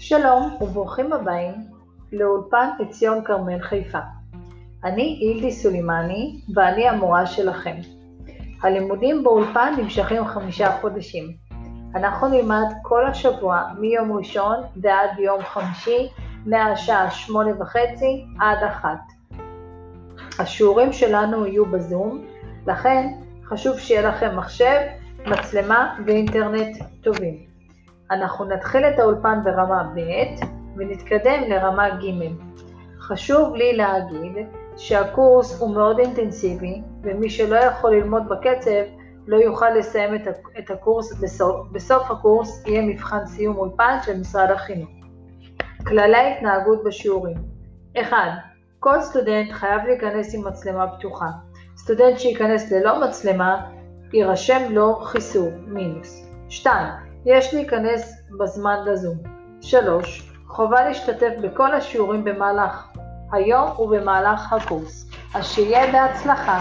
שלום וברוכים הבאים לאולפן עציון כרמל חיפה. אני אילדי סולימני ואני המורה שלכם. הלימודים באולפן נמשכים חמישה חודשים. אנחנו נלמד כל השבוע מיום ראשון ועד יום חמישי מהשעה שמונה וחצי עד אחת. השיעורים שלנו יהיו בזום, לכן חשוב שיהיה לכם מחשב, מצלמה ואינטרנט טובים. אנחנו נתחיל את האולפן ברמה ב' ונתקדם לרמה ג'. חשוב לי להגיד שהקורס הוא מאוד אינטנסיבי ומי שלא יכול ללמוד בקצב לא יוכל לסיים את הקורס, בסוף, בסוף הקורס יהיה מבחן סיום אולפן של משרד החינוך. כללי התנהגות בשיעורים 1. כל סטודנט חייב להיכנס עם מצלמה פתוחה. סטודנט שייכנס ללא מצלמה, יירשם לו חיסור, מינוס. 2. יש להיכנס בזמן לזום. 3. חובה להשתתף בכל השיעורים במהלך היום ובמהלך הקורס. אז שיהיה בהצלחה.